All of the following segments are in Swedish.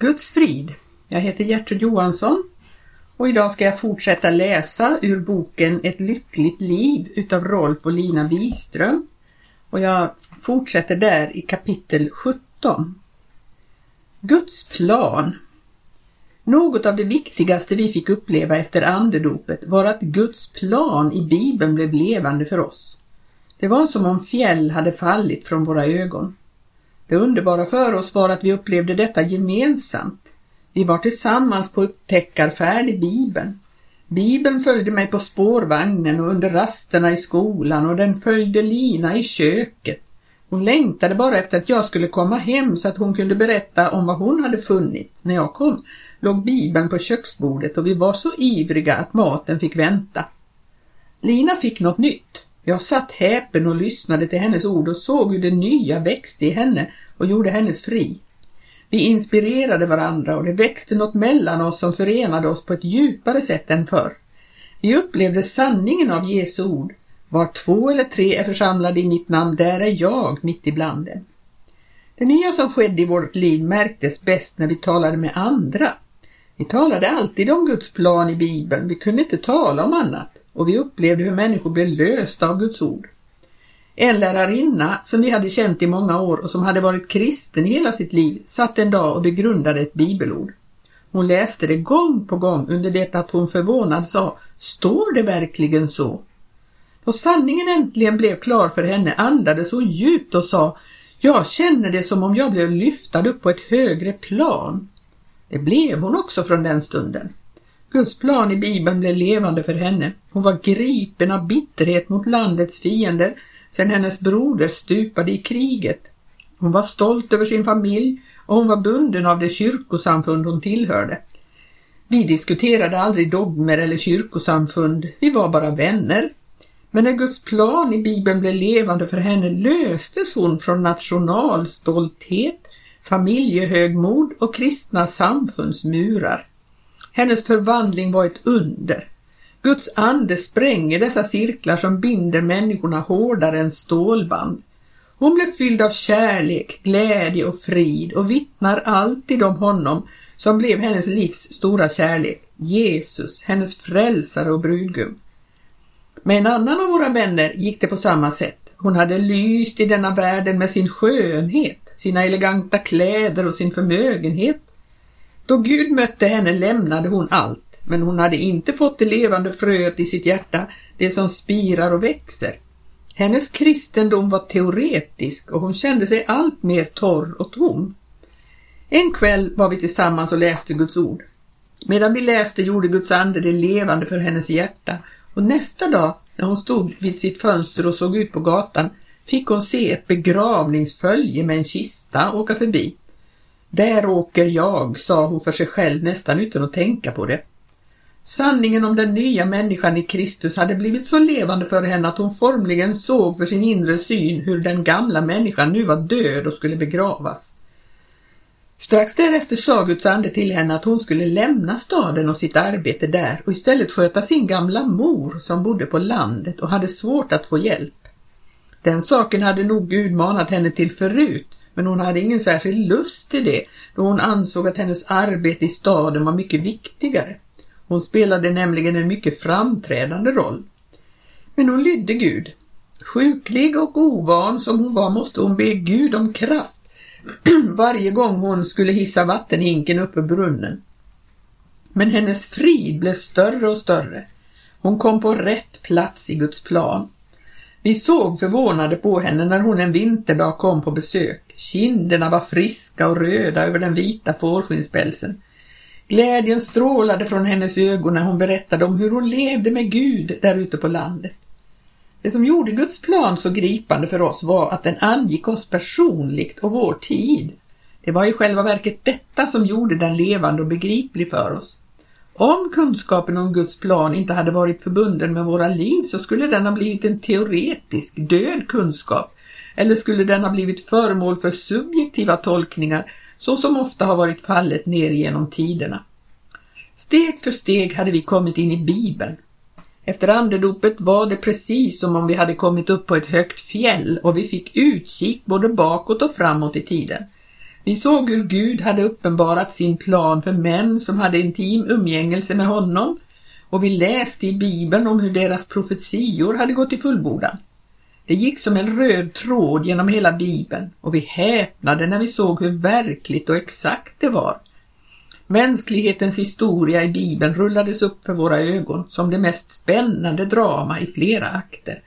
Guds frid. Jag heter Gertrud Johansson och idag ska jag fortsätta läsa ur boken Ett lyckligt liv utav Rolf och Lina Wiström och jag fortsätter där i kapitel 17. Guds plan. Något av det viktigaste vi fick uppleva efter andedopet var att Guds plan i Bibeln blev levande för oss. Det var som om fjäll hade fallit från våra ögon. Det underbara för oss var att vi upplevde detta gemensamt. Vi var tillsammans på upptäckarfärd i Bibeln. Bibeln följde mig på spårvagnen och under rasterna i skolan och den följde Lina i köket. Hon längtade bara efter att jag skulle komma hem så att hon kunde berätta om vad hon hade funnit. När jag kom låg Bibeln på köksbordet och vi var så ivriga att maten fick vänta. Lina fick något nytt. Jag satt häpen och lyssnade till hennes ord och såg hur det nya växte i henne och gjorde henne fri. Vi inspirerade varandra och det växte något mellan oss som förenade oss på ett djupare sätt än förr. Vi upplevde sanningen av Jesu ord. Var två eller tre är församlade i mitt namn, där är jag mitt ibland dem. Det nya som skedde i vårt liv märktes bäst när vi talade med andra. Vi talade alltid om Guds plan i Bibeln, vi kunde inte tala om annat och vi upplevde hur människor blev lösta av Guds ord. En lärarinna som vi hade känt i många år och som hade varit kristen hela sitt liv satt en dag och begrundade ett bibelord. Hon läste det gång på gång under det att hon förvånad sa Står det verkligen så? Då sanningen äntligen blev klar för henne andades hon djupt och sa Jag känner det som om jag blev lyftad upp på ett högre plan. Det blev hon också från den stunden. Guds plan i Bibeln blev levande för henne. Hon var gripen av bitterhet mot landets fiender sedan hennes broder stupade i kriget. Hon var stolt över sin familj och hon var bunden av det kyrkosamfund hon tillhörde. Vi diskuterade aldrig dogmer eller kyrkosamfund, vi var bara vänner. Men när Guds plan i Bibeln blev levande för henne löstes hon från nationalstolthet, familjehögmod och kristna samfundsmurar. Hennes förvandling var ett under. Guds ande spränger dessa cirklar som binder människorna hårdare än stålband. Hon blev fylld av kärlek, glädje och frid och vittnar alltid om honom som blev hennes livs stora kärlek, Jesus, hennes frälsare och brudgum. Med en annan av våra vänner gick det på samma sätt. Hon hade lyst i denna världen med sin skönhet, sina eleganta kläder och sin förmögenhet. Då Gud mötte henne lämnade hon allt men hon hade inte fått det levande fröet i sitt hjärta, det som spirar och växer. Hennes kristendom var teoretisk och hon kände sig allt mer torr och tom. En kväll var vi tillsammans och läste Guds ord. Medan vi läste gjorde Guds ande det levande för hennes hjärta och nästa dag när hon stod vid sitt fönster och såg ut på gatan fick hon se ett begravningsfölje med en kista åka förbi. Där åker jag, sa hon för sig själv nästan utan att tänka på det. Sanningen om den nya människan i Kristus hade blivit så levande för henne att hon formligen såg för sin inre syn hur den gamla människan nu var död och skulle begravas. Strax därefter sa Guds ande till henne att hon skulle lämna staden och sitt arbete där och istället sköta sin gamla mor som bodde på landet och hade svårt att få hjälp. Den saken hade nog Gud manat henne till förut, men hon hade ingen särskild lust till det då hon ansåg att hennes arbete i staden var mycket viktigare. Hon spelade nämligen en mycket framträdande roll. Men hon lydde Gud. Sjuklig och ovan som hon var måste hon be Gud om kraft varje gång hon skulle hissa vattenhinken upp ur brunnen. Men hennes frid blev större och större. Hon kom på rätt plats i Guds plan. Vi såg förvånade på henne när hon en vinterdag kom på besök. Kinderna var friska och röda över den vita fårskinnspälsen. Glädjen strålade från hennes ögon när hon berättade om hur hon levde med Gud där ute på landet. Det som gjorde Guds plan så gripande för oss var att den angick oss personligt och vår tid. Det var i själva verket detta som gjorde den levande och begriplig för oss. Om kunskapen om Guds plan inte hade varit förbunden med våra liv så skulle den ha blivit en teoretisk, död kunskap eller skulle den ha blivit föremål för subjektiva tolkningar så som ofta har varit fallet ner genom tiderna. Steg för steg hade vi kommit in i Bibeln. Efter andedopet var det precis som om vi hade kommit upp på ett högt fjäll och vi fick utkik både bakåt och framåt i tiden. Vi såg hur Gud hade uppenbarat sin plan för män som hade intim umgängelse med honom och vi läste i Bibeln om hur deras profetior hade gått i fullbordan. Det gick som en röd tråd genom hela Bibeln och vi häpnade när vi såg hur verkligt och exakt det var. Mänsklighetens historia i Bibeln rullades upp för våra ögon som det mest spännande drama i flera akter.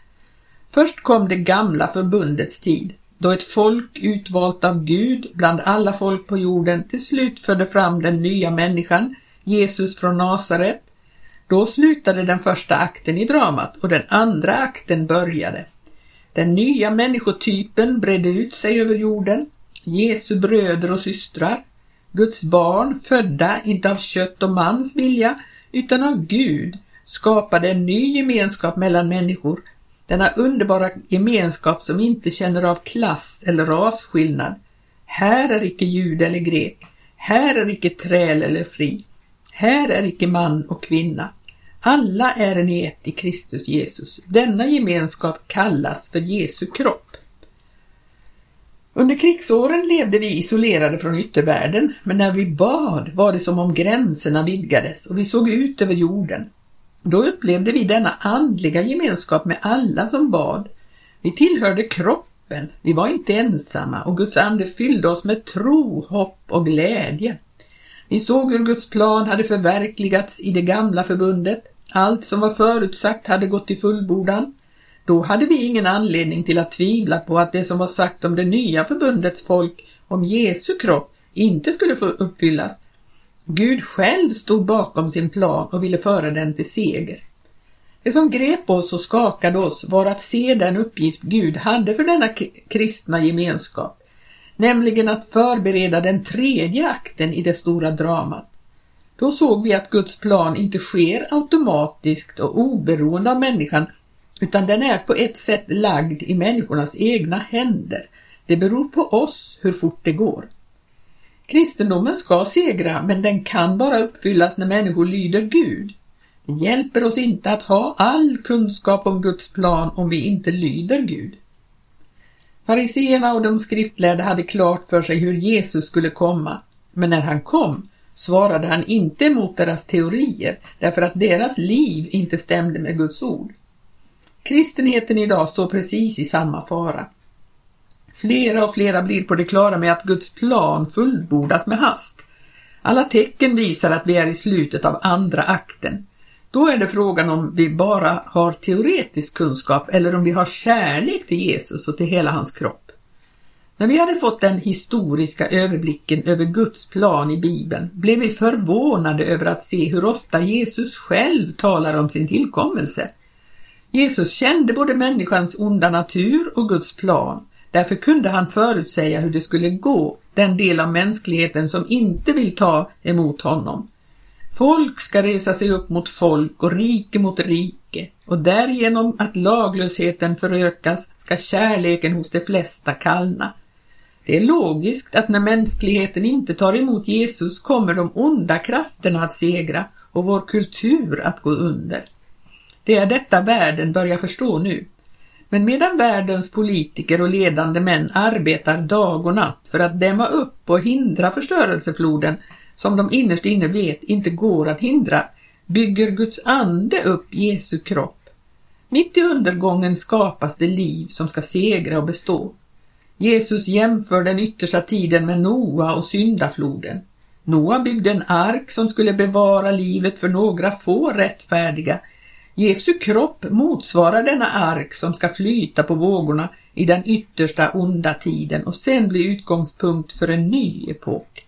Först kom det gamla förbundets tid, då ett folk utvalt av Gud bland alla folk på jorden till slut födde fram den nya människan, Jesus från Nasaret. Då slutade den första akten i dramat och den andra akten började. Den nya människotypen bredde ut sig över jorden, Jesu bröder och systrar, Guds barn, födda inte av kött och mans vilja, utan av Gud, skapade en ny gemenskap mellan människor, denna underbara gemenskap som inte känner av klass eller rasskillnad. Här är icke jud eller grek, här är icke träl eller fri, här är icke man och kvinna. Alla är en ett i Kristus Jesus. Denna gemenskap kallas för Jesu kropp. Under krigsåren levde vi isolerade från yttervärlden, men när vi bad var det som om gränserna vidgades och vi såg ut över jorden. Då upplevde vi denna andliga gemenskap med alla som bad. Vi tillhörde kroppen, vi var inte ensamma och Guds ande fyllde oss med tro, hopp och glädje. Vi såg hur Guds plan hade förverkligats i det gamla förbundet. Allt som var förutsagt hade gått i fullbordan. Då hade vi ingen anledning till att tvivla på att det som var sagt om det nya förbundets folk, om Jesu kropp, inte skulle få uppfyllas. Gud själv stod bakom sin plan och ville föra den till seger. Det som grep oss och skakade oss var att se den uppgift Gud hade för denna kristna gemenskap, nämligen att förbereda den tredje akten i det stora dramat. Då såg vi att Guds plan inte sker automatiskt och oberoende av människan utan den är på ett sätt lagd i människornas egna händer. Det beror på oss hur fort det går. Kristendomen ska segra, men den kan bara uppfyllas när människor lyder Gud. Det hjälper oss inte att ha all kunskap om Guds plan om vi inte lyder Gud. Fariseerna och de skriftlärda hade klart för sig hur Jesus skulle komma, men när han kom svarade han inte emot deras teorier därför att deras liv inte stämde med Guds ord. Kristenheten idag står precis i samma fara. Flera och flera blir på det klara med att Guds plan fullbordas med hast. Alla tecken visar att vi är i slutet av andra akten. Då är det frågan om vi bara har teoretisk kunskap eller om vi har kärlek till Jesus och till hela hans kropp. När vi hade fått den historiska överblicken över Guds plan i Bibeln blev vi förvånade över att se hur ofta Jesus själv talar om sin tillkommelse. Jesus kände både människans onda natur och Guds plan. Därför kunde han förutsäga hur det skulle gå den del av mänskligheten som inte vill ta emot honom. Folk ska resa sig upp mot folk och rike mot rike och därigenom att laglösheten förökas ska kärleken hos de flesta kallna. Det är logiskt att när mänskligheten inte tar emot Jesus kommer de onda krafterna att segra och vår kultur att gå under. Det är detta världen börjar förstå nu. Men medan världens politiker och ledande män arbetar dag och natt för att dämma upp och hindra förstörelsefloden som de innerst inne vet inte går att hindra, bygger Guds ande upp Jesu kropp. Mitt i undergången skapas det liv som ska segra och bestå. Jesus jämför den yttersta tiden med Noa och syndafloden. Noa byggde en ark som skulle bevara livet för några få rättfärdiga Jesu kropp motsvarar denna ark som ska flyta på vågorna i den yttersta onda tiden och sen bli utgångspunkt för en ny epok.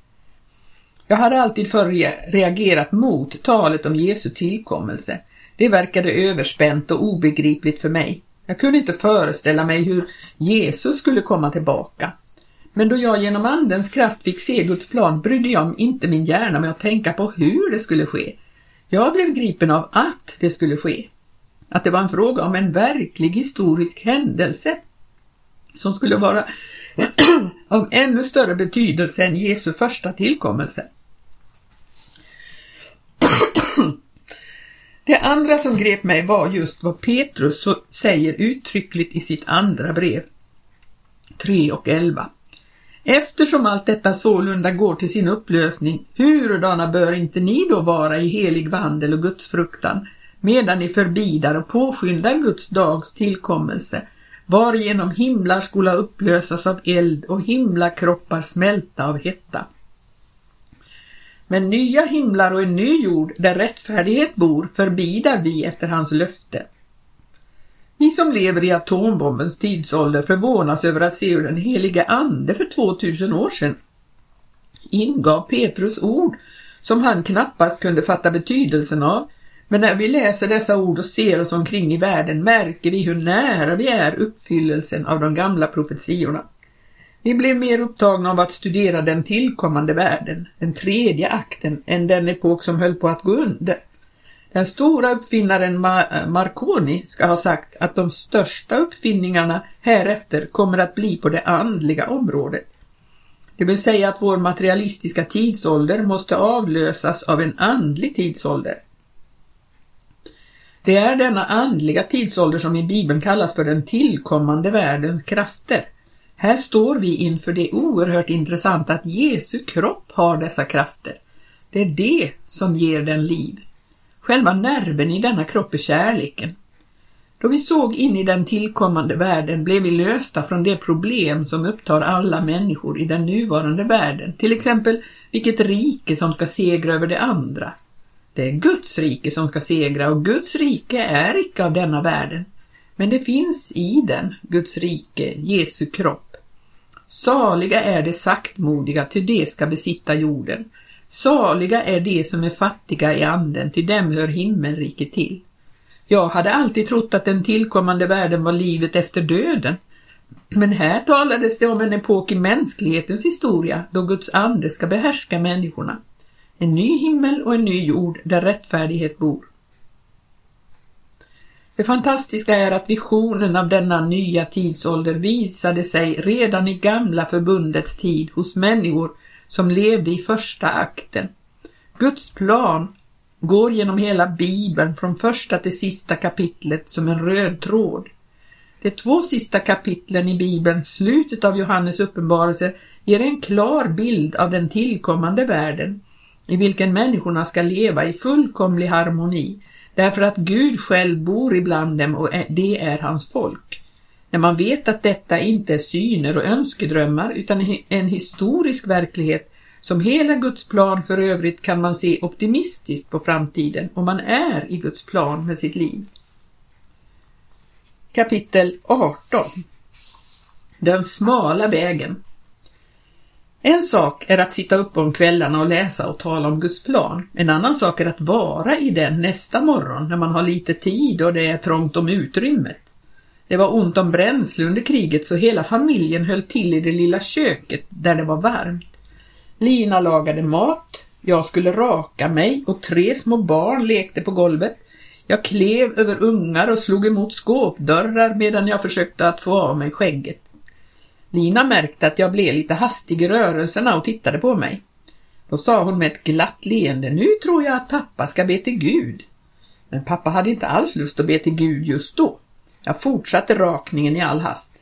Jag hade alltid förr reagerat mot talet om Jesu tillkommelse. Det verkade överspänt och obegripligt för mig. Jag kunde inte föreställa mig hur Jesus skulle komma tillbaka. Men då jag genom Andens kraft fick se Guds plan brydde jag inte min hjärna med att tänka på hur det skulle ske. Jag blev gripen av att det skulle ske. Att det var en fråga om en verklig historisk händelse som skulle vara av ännu större betydelse än Jesu första tillkommelse. Det andra som grep mig var just vad Petrus säger uttryckligt i sitt andra brev 3 och 11. Eftersom allt detta sålunda går till sin upplösning, hurudana bör inte ni då vara i helig vandel och gudsfruktan, medan ni förbidar och påskyndar Guds dags tillkommelse, varigenom himlar skola upplösas av eld och himlakroppar smälta av hetta. Men nya himlar och en ny jord där rättfärdighet bor förbidar vi efter hans löfte. Vi som lever i atombombens tidsålder förvånas över att se hur den helige Ande för 2000 år sedan ingav Petrus ord som han knappast kunde fatta betydelsen av. Men när vi läser dessa ord och ser oss omkring i världen märker vi hur nära vi är uppfyllelsen av de gamla profetiorna. Vi blev mer upptagna av att studera den tillkommande världen, den tredje akten, än den epok som höll på att gå under. Den stora uppfinnaren eh, Marconi ska ha sagt att de största uppfinningarna härefter kommer att bli på det andliga området. Det vill säga att vår materialistiska tidsålder måste avlösas av en andlig tidsålder. Det är denna andliga tidsålder som i Bibeln kallas för den tillkommande världens krafter. Här står vi inför det oerhört intressanta att Jesu kropp har dessa krafter. Det är det som ger den liv. Själva nerven i denna kropp är kärleken. Då vi såg in i den tillkommande världen blev vi lösta från det problem som upptar alla människor i den nuvarande världen, till exempel vilket rike som ska segra över det andra. Det är Guds rike som ska segra och Guds rike är icke av denna världen. Men det finns i den, Guds rike, Jesu kropp. Saliga är de saktmodiga, ty de ska besitta jorden. Saliga är de som är fattiga i anden, till dem hör himmelriket till. Jag hade alltid trott att den tillkommande världen var livet efter döden. Men här talades det om en epok i mänsklighetens historia då Guds ande ska behärska människorna. En ny himmel och en ny jord där rättfärdighet bor. Det fantastiska är att visionen av denna nya tidsålder visade sig redan i gamla förbundets tid hos människor som levde i första akten. Guds plan går genom hela Bibeln från första till sista kapitlet som en röd tråd. De två sista kapitlen i Bibeln, slutet av Johannes uppenbarelse, ger en klar bild av den tillkommande världen i vilken människorna ska leva i fullkomlig harmoni därför att Gud själv bor ibland dem och det är hans folk. När man vet att detta inte är syner och önskedrömmar utan en historisk verklighet som hela Guds plan för övrigt kan man se optimistiskt på framtiden om man är i Guds plan med sitt liv. Kapitel 18 Den smala vägen En sak är att sitta upp om kvällarna och läsa och tala om Guds plan. En annan sak är att vara i den nästa morgon när man har lite tid och det är trångt om utrymmet. Det var ont om bränsle under kriget så hela familjen höll till i det lilla köket där det var varmt. Lina lagade mat, jag skulle raka mig och tre små barn lekte på golvet. Jag klev över ungar och slog emot skåpdörrar medan jag försökte att få av mig skägget. Lina märkte att jag blev lite hastig i rörelserna och tittade på mig. Då sa hon med ett glatt leende, nu tror jag att pappa ska be till Gud. Men pappa hade inte alls lust att be till Gud just då. Jag fortsatte rakningen i all hast.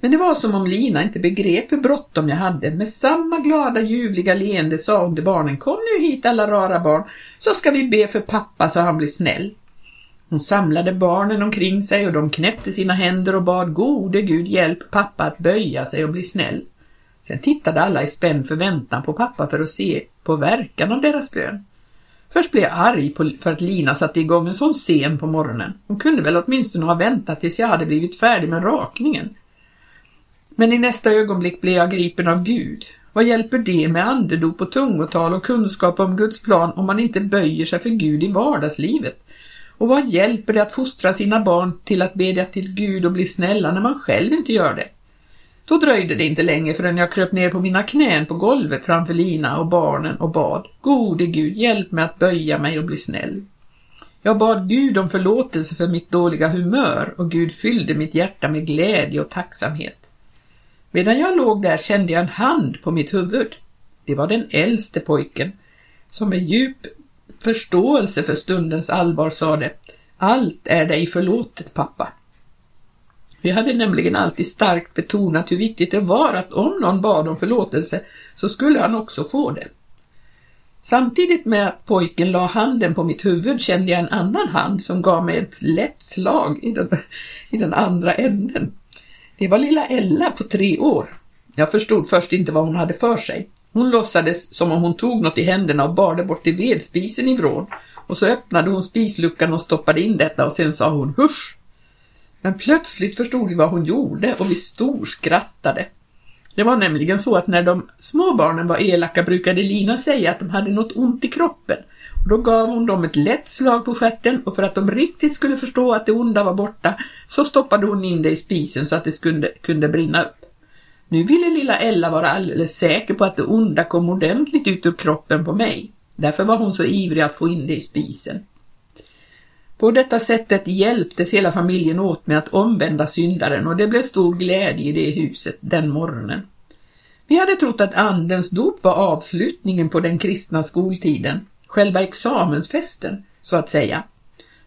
Men det var som om Lina inte begrep hur bråttom jag hade. Med samma glada ljuvliga leende sa hon till barnen, kom nu hit alla rara barn, så ska vi be för pappa så han blir snäll. Hon samlade barnen omkring sig och de knäppte sina händer och bad gode Gud hjälp pappa att böja sig och bli snäll. Sen tittade alla i spänd förväntan på pappa för att se på verkan av deras bön. Först blev jag arg på, för att Lina satte igång en sån scen på morgonen. Hon kunde väl åtminstone ha väntat tills jag hade blivit färdig med rakningen. Men i nästa ögonblick blev jag gripen av Gud. Vad hjälper det med andedop och tungotal och kunskap om Guds plan om man inte böjer sig för Gud i vardagslivet? Och vad hjälper det att fostra sina barn till att bedja till Gud och bli snälla när man själv inte gör det? Då dröjde det inte länge förrän jag kröp ner på mina knän på golvet framför Lina och barnen och bad. Gode Gud, hjälp mig att böja mig och bli snäll. Jag bad Gud om förlåtelse för mitt dåliga humör och Gud fyllde mitt hjärta med glädje och tacksamhet. Medan jag låg där kände jag en hand på mitt huvud. Det var den äldste pojken, som med djup förståelse för stundens allvar sade Allt är dig förlåtet, pappa. Vi hade nämligen alltid starkt betonat hur viktigt det var att om någon bad om förlåtelse så skulle han också få det. Samtidigt med att pojken la handen på mitt huvud kände jag en annan hand som gav mig ett lätt slag i den, i den andra änden. Det var lilla Ella på tre år. Jag förstod först inte vad hon hade för sig. Hon låtsades som om hon tog något i händerna och bar det bort till vedspisen i vrån och så öppnade hon spisluckan och stoppade in detta och sen sa hon husch. Men plötsligt förstod vi vad hon gjorde och vi storskrattade. Det var nämligen så att när de små barnen var elaka brukade Lina säga att de hade något ont i kroppen. Och då gav hon dem ett lätt slag på stjärten och för att de riktigt skulle förstå att det onda var borta så stoppade hon in det i spisen så att det skulle, kunde brinna upp. Nu ville lilla Ella vara alldeles säker på att det onda kom ordentligt ut ur kroppen på mig. Därför var hon så ivrig att få in det i spisen. På detta sättet hjälptes hela familjen åt med att omvända syndaren och det blev stor glädje i det huset den morgonen. Vi hade trott att andens dop var avslutningen på den kristna skoltiden, själva examensfesten, så att säga.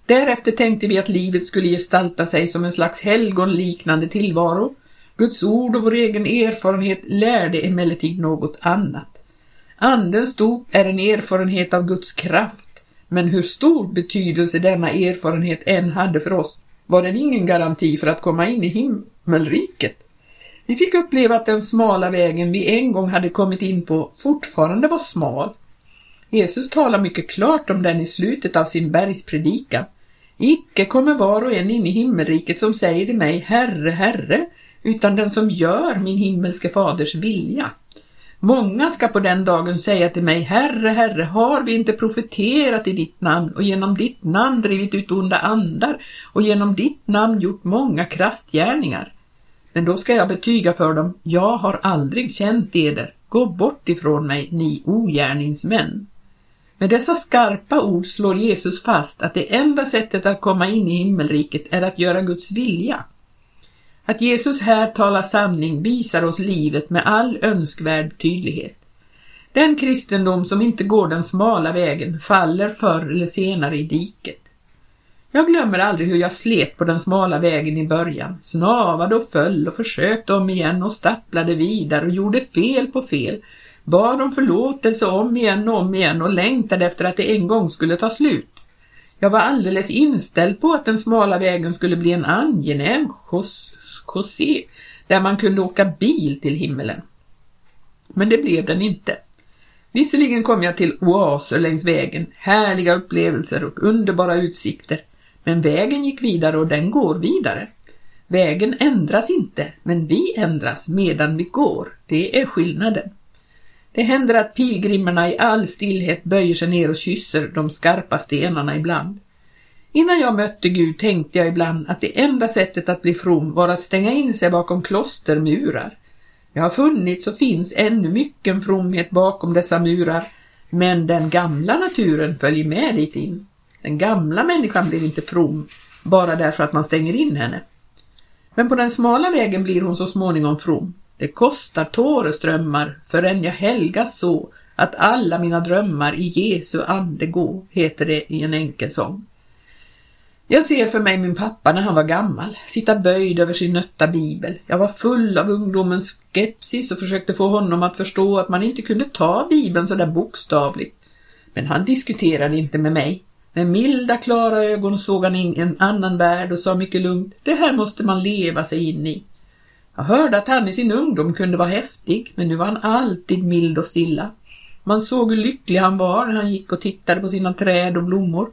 Därefter tänkte vi att livet skulle gestalta sig som en slags helgonliknande tillvaro. Guds ord och vår egen erfarenhet lärde emellertid något annat. Andens dop är en erfarenhet av Guds kraft men hur stor betydelse denna erfarenhet än hade för oss var den ingen garanti för att komma in i himmelriket. Vi fick uppleva att den smala vägen vi en gång hade kommit in på fortfarande var smal. Jesus talar mycket klart om den i slutet av sin bergspredikan. Icke kommer var och en in i himmelriket som säger till mig Herre, Herre, utan den som gör min himmelske faders vilja. Många ska på den dagen säga till mig, Herre, Herre, har vi inte profeterat i ditt namn och genom ditt namn drivit ut onda andar och genom ditt namn gjort många kraftgärningar? Men då ska jag betyga för dem, jag har aldrig känt eder, gå bort ifrån mig, ni ogärningsmän. Med dessa skarpa ord slår Jesus fast att det enda sättet att komma in i himmelriket är att göra Guds vilja. Att Jesus här talar sanning visar oss livet med all önskvärd tydlighet. Den kristendom som inte går den smala vägen faller förr eller senare i diket. Jag glömmer aldrig hur jag slet på den smala vägen i början, snavade och föll och försökte om igen och stapplade vidare och gjorde fel på fel, bad om förlåtelse om igen och om igen och längtade efter att det en gång skulle ta slut. Jag var alldeles inställd på att den smala vägen skulle bli en angenäm skjuts José, där man kunde åka bil till himmelen. Men det blev den inte. Visserligen kom jag till oaser längs vägen, härliga upplevelser och underbara utsikter, men vägen gick vidare och den går vidare. Vägen ändras inte, men vi ändras medan vi går. Det är skillnaden. Det händer att pilgrimerna i all stillhet böjer sig ner och kysser de skarpa stenarna ibland. Innan jag mötte Gud tänkte jag ibland att det enda sättet att bli from var att stänga in sig bakom klostermurar. Det har funnits och finns ännu mycken fromhet bakom dessa murar, men den gamla naturen följer med dit in. Den gamla människan blir inte from bara därför att man stänger in henne. Men på den smala vägen blir hon så småningom from. Det kostar tåreströmmar förrän jag helgas så att alla mina drömmar i Jesu ande gå, heter det i en enkel sång. Jag ser för mig min pappa när han var gammal, sitta böjd över sin nötta bibel. Jag var full av ungdomens skepsis och försökte få honom att förstå att man inte kunde ta bibeln så där bokstavligt. Men han diskuterade inte med mig. Med milda, klara ögon såg han in i en annan värld och sa mycket lugnt, det här måste man leva sig in i. Jag hörde att han i sin ungdom kunde vara häftig, men nu var han alltid mild och stilla. Man såg hur lycklig han var när han gick och tittade på sina träd och blommor.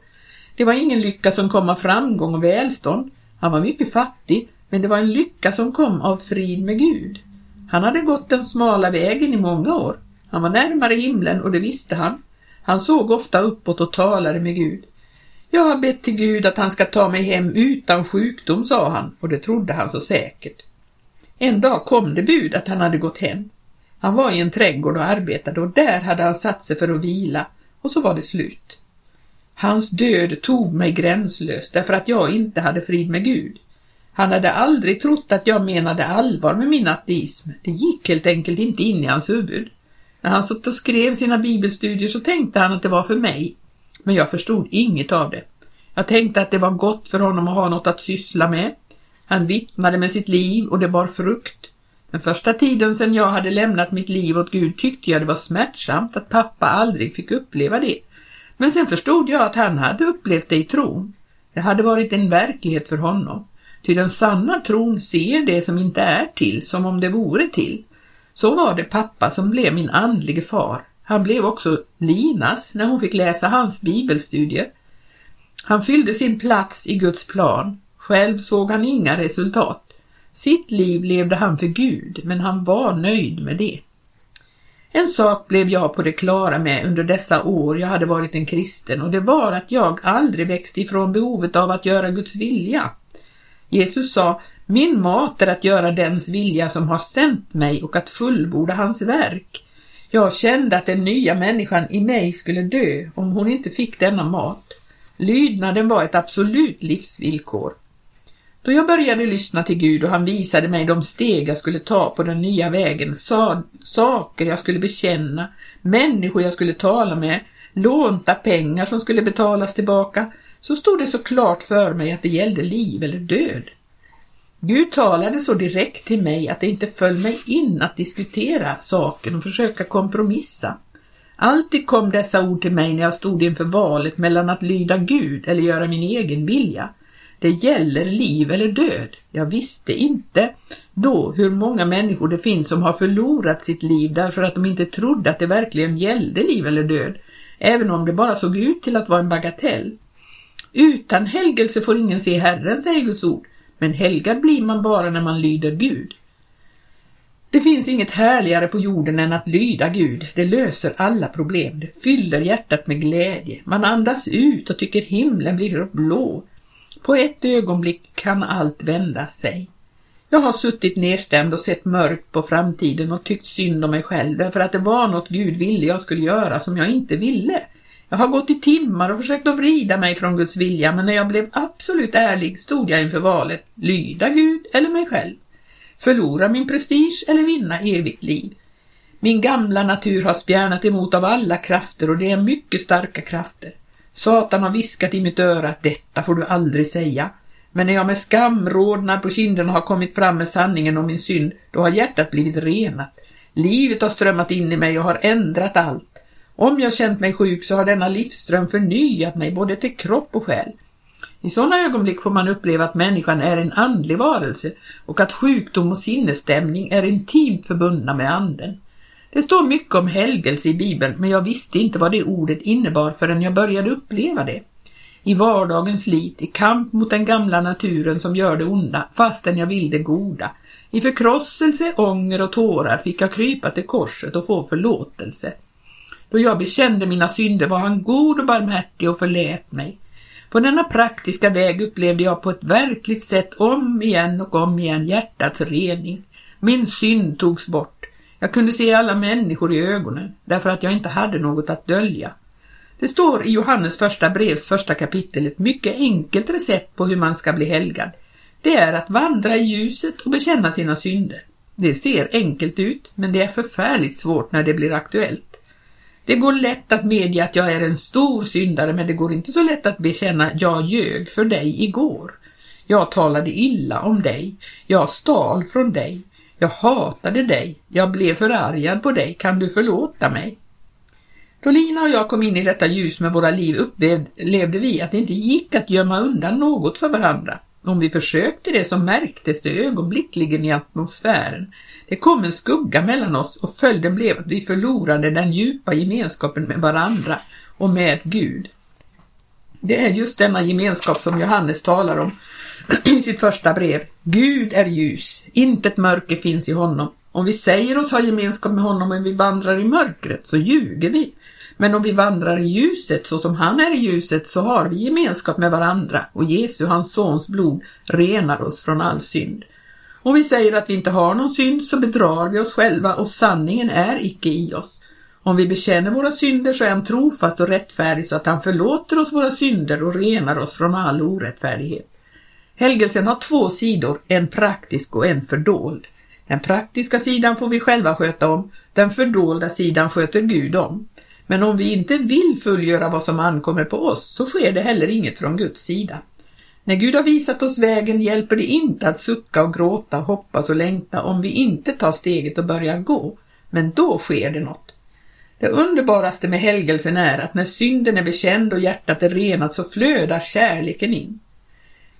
Det var ingen lycka som kom av framgång och välstånd. Han var mycket fattig, men det var en lycka som kom av frid med Gud. Han hade gått den smala vägen i många år. Han var närmare himlen och det visste han. Han såg ofta uppåt och talade med Gud. Jag har bett till Gud att han ska ta mig hem utan sjukdom, sa han, och det trodde han så säkert. En dag kom det bud att han hade gått hem. Han var i en trädgård och arbetade och där hade han satt sig för att vila och så var det slut. Hans död tog mig gränslöst därför att jag inte hade frid med Gud. Han hade aldrig trott att jag menade allvar med min ateism. Det gick helt enkelt inte in i hans huvud. När han satt och skrev sina bibelstudier så tänkte han att det var för mig. Men jag förstod inget av det. Jag tänkte att det var gott för honom att ha något att syssla med. Han vittnade med sitt liv och det bar frukt. Den första tiden sedan jag hade lämnat mitt liv åt Gud tyckte jag det var smärtsamt att pappa aldrig fick uppleva det. Men sen förstod jag att han hade upplevt det i tron. Det hade varit en verklighet för honom. Ty den sanna tron ser det som inte är till som om det vore till. Så var det pappa som blev min andlige far. Han blev också Linas när hon fick läsa hans bibelstudier. Han fyllde sin plats i Guds plan. Själv såg han inga resultat. Sitt liv levde han för Gud, men han var nöjd med det. En sak blev jag på det klara med under dessa år jag hade varit en kristen och det var att jag aldrig växte ifrån behovet av att göra Guds vilja. Jesus sa, min mat är att göra dens vilja som har sänt mig och att fullborda hans verk. Jag kände att den nya människan i mig skulle dö om hon inte fick denna mat. Lydnaden var ett absolut livsvillkor. Då jag började lyssna till Gud och han visade mig de steg jag skulle ta på den nya vägen, sa, saker jag skulle bekänna, människor jag skulle tala med, lånta pengar som skulle betalas tillbaka, så stod det så klart för mig att det gällde liv eller död. Gud talade så direkt till mig att det inte föll mig in att diskutera saken och försöka kompromissa. Alltid kom dessa ord till mig när jag stod inför valet mellan att lyda Gud eller göra min egen vilja. Det gäller liv eller död. Jag visste inte då hur många människor det finns som har förlorat sitt liv därför att de inte trodde att det verkligen gällde liv eller död, även om det bara såg ut till att vara en bagatell. Utan helgelse får ingen se Herren, säger Guds ord, men helgad blir man bara när man lyder Gud. Det finns inget härligare på jorden än att lyda Gud. Det löser alla problem. Det fyller hjärtat med glädje. Man andas ut och tycker himlen blir blå. På ett ögonblick kan allt vända sig. Jag har suttit nedstämd och sett mörkt på framtiden och tyckt synd om mig själv därför att det var något Gud ville jag skulle göra som jag inte ville. Jag har gått i timmar och försökt att vrida mig från Guds vilja men när jag blev absolut ärlig stod jag inför valet lyda Gud eller mig själv. Förlora min prestige eller vinna evigt liv. Min gamla natur har spjärnat emot av alla krafter och det är mycket starka krafter. Satan har viskat i mitt öra att detta får du aldrig säga. Men när jag med skam rodnad på kinderna har kommit fram med sanningen om min synd, då har hjärtat blivit renat. Livet har strömmat in i mig och har ändrat allt. Om jag känt mig sjuk så har denna livsström förnyat mig både till kropp och själ. I sådana ögonblick får man uppleva att människan är en andlig varelse och att sjukdom och sinnesstämning är intimt förbundna med anden. Det står mycket om helgelse i Bibeln, men jag visste inte vad det ordet innebar förrän jag började uppleva det. I vardagens slit, i kamp mot den gamla naturen som gör det onda, fastän jag vill det goda. I förkrosselse, ånger och tårar fick jag krypa till korset och få förlåtelse. Då jag bekände mina synder var han god och barmhärtig och förlät mig. På denna praktiska väg upplevde jag på ett verkligt sätt om igen och om igen hjärtats rening. Min synd togs bort. Jag kunde se alla människor i ögonen därför att jag inte hade något att dölja. Det står i Johannes första brevs första kapitel ett mycket enkelt recept på hur man ska bli helgad. Det är att vandra i ljuset och bekänna sina synder. Det ser enkelt ut, men det är förfärligt svårt när det blir aktuellt. Det går lätt att medge att jag är en stor syndare, men det går inte så lätt att bekänna jag ljög för dig igår. Jag talade illa om dig. Jag stal från dig. Jag hatade dig, jag blev förargad på dig, kan du förlåta mig? Då Lina och jag kom in i detta ljus med våra liv upplevde vi att det inte gick att gömma undan något för varandra. Om vi försökte det så märktes det ögonblickligen i atmosfären. Det kom en skugga mellan oss och följden blev att vi förlorade den djupa gemenskapen med varandra och med Gud. Det är just denna gemenskap som Johannes talar om i sitt första brev. Gud är ljus, intet mörker finns i honom. Om vi säger oss ha gemenskap med honom men vi vandrar i mörkret så ljuger vi. Men om vi vandrar i ljuset så som han är i ljuset så har vi gemenskap med varandra och Jesu, hans sons blod, renar oss från all synd. Om vi säger att vi inte har någon synd så bedrar vi oss själva och sanningen är icke i oss. Om vi bekänner våra synder så är han trofast och rättfärdig så att han förlåter oss våra synder och renar oss från all orättfärdighet. Helgelsen har två sidor, en praktisk och en fördold. Den praktiska sidan får vi själva sköta om, den fördolda sidan sköter Gud om. Men om vi inte vill fullgöra vad som ankommer på oss så sker det heller inget från Guds sida. När Gud har visat oss vägen hjälper det inte att sucka och gråta, hoppas och längta om vi inte tar steget och börjar gå. Men då sker det något. Det underbaraste med helgelsen är att när synden är bekänd och hjärtat är renat så flödar kärleken in.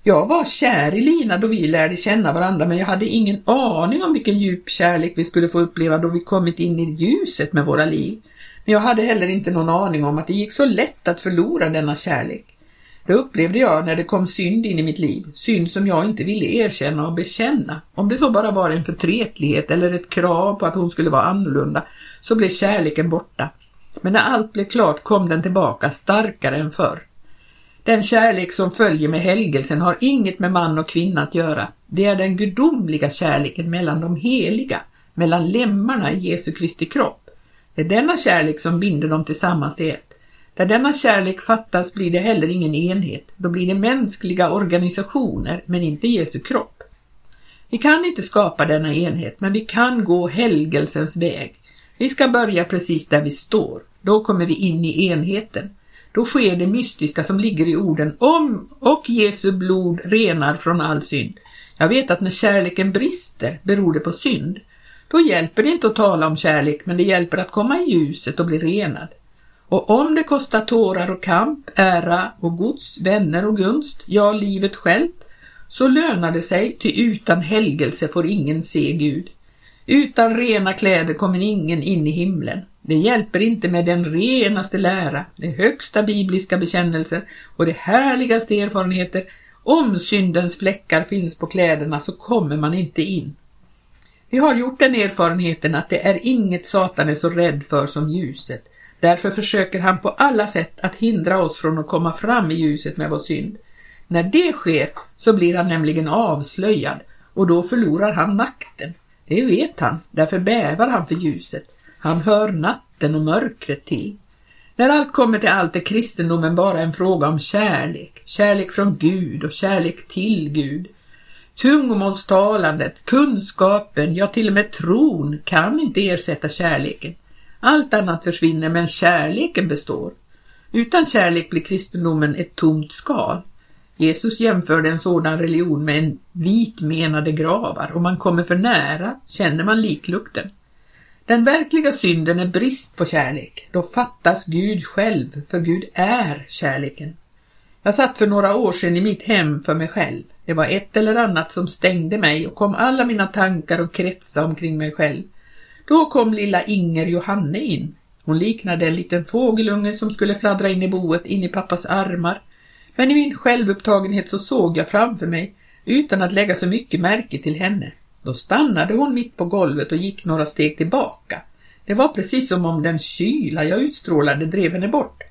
Jag var kär i Lina då vi lärde känna varandra men jag hade ingen aning om vilken djup kärlek vi skulle få uppleva då vi kommit in i ljuset med våra liv. Men jag hade heller inte någon aning om att det gick så lätt att förlora denna kärlek. Det upplevde jag när det kom synd in i mitt liv, synd som jag inte ville erkänna och bekänna. Om det så bara var en förtretlighet eller ett krav på att hon skulle vara annorlunda, så blev kärleken borta. Men när allt blev klart kom den tillbaka starkare än förr. Den kärlek som följer med helgelsen har inget med man och kvinna att göra. Det är den gudomliga kärleken mellan de heliga, mellan lemmarna i Jesu Kristi kropp. Det är denna kärlek som binder dem tillsammans till ett. Där denna kärlek fattas blir det heller ingen enhet, då blir det mänskliga organisationer men inte Jesu kropp. Vi kan inte skapa denna enhet, men vi kan gå helgelsens väg. Vi ska börja precis där vi står, då kommer vi in i enheten. Då sker det mystiska som ligger i orden om och Jesu blod renar från all synd. Jag vet att när kärleken brister beror det på synd. Då hjälper det inte att tala om kärlek, men det hjälper att komma i ljuset och bli renad. Och om det kostar tårar och kamp, ära och gods, vänner och gunst, ja, livet självt, så lönar det sig, ty utan helgelse får ingen se Gud. Utan rena kläder kommer ingen in i himlen. Det hjälper inte med den renaste lära, de högsta bibliska bekännelser och de härligaste erfarenheter. Om syndens fläckar finns på kläderna så kommer man inte in. Vi har gjort den erfarenheten att det är inget Satan är så rädd för som ljuset. Därför försöker han på alla sätt att hindra oss från att komma fram i ljuset med vår synd. När det sker så blir han nämligen avslöjad och då förlorar han makten. Det vet han, därför bävar han för ljuset. Han hör natten och mörkret till. När allt kommer till allt är kristendomen bara en fråga om kärlek, kärlek från Gud och kärlek till Gud. Tungomålstalandet, kunskapen, ja till och med tron kan inte ersätta kärleken. Allt annat försvinner men kärleken består. Utan kärlek blir kristendomen ett tomt skal. Jesus jämförde en sådan religion med en vitmenade gravar. Om man kommer för nära känner man liklukten. Den verkliga synden är brist på kärlek. Då fattas Gud själv, för Gud är kärleken. Jag satt för några år sedan i mitt hem för mig själv. Det var ett eller annat som stängde mig och kom alla mina tankar och kretsa omkring mig själv. Då kom lilla Inger Johanne in. Hon liknade en liten fågelunge som skulle fladdra in i boet, in i pappas armar. Men i min självupptagenhet så såg jag framför mig, utan att lägga så mycket märke till henne. Då stannade hon mitt på golvet och gick några steg tillbaka. Det var precis som om den kyla jag utstrålade drev henne bort.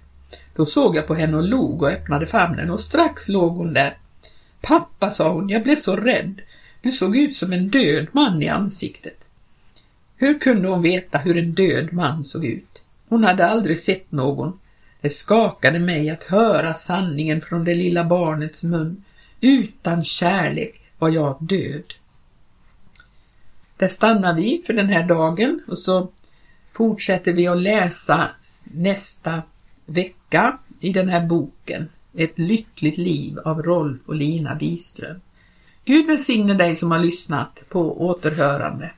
Då såg jag på henne och log och öppnade famnen och strax låg hon där. Pappa, sa hon, jag blev så rädd. Du såg ut som en död man i ansiktet. Hur kunde hon veta hur en död man såg ut? Hon hade aldrig sett någon. Det skakade mig att höra sanningen från det lilla barnets mun. Utan kärlek var jag död. Där stannar vi för den här dagen och så fortsätter vi att läsa nästa vecka i den här boken Ett lyckligt liv av Rolf och Lina Biström. Gud välsigne dig som har lyssnat på återhörande.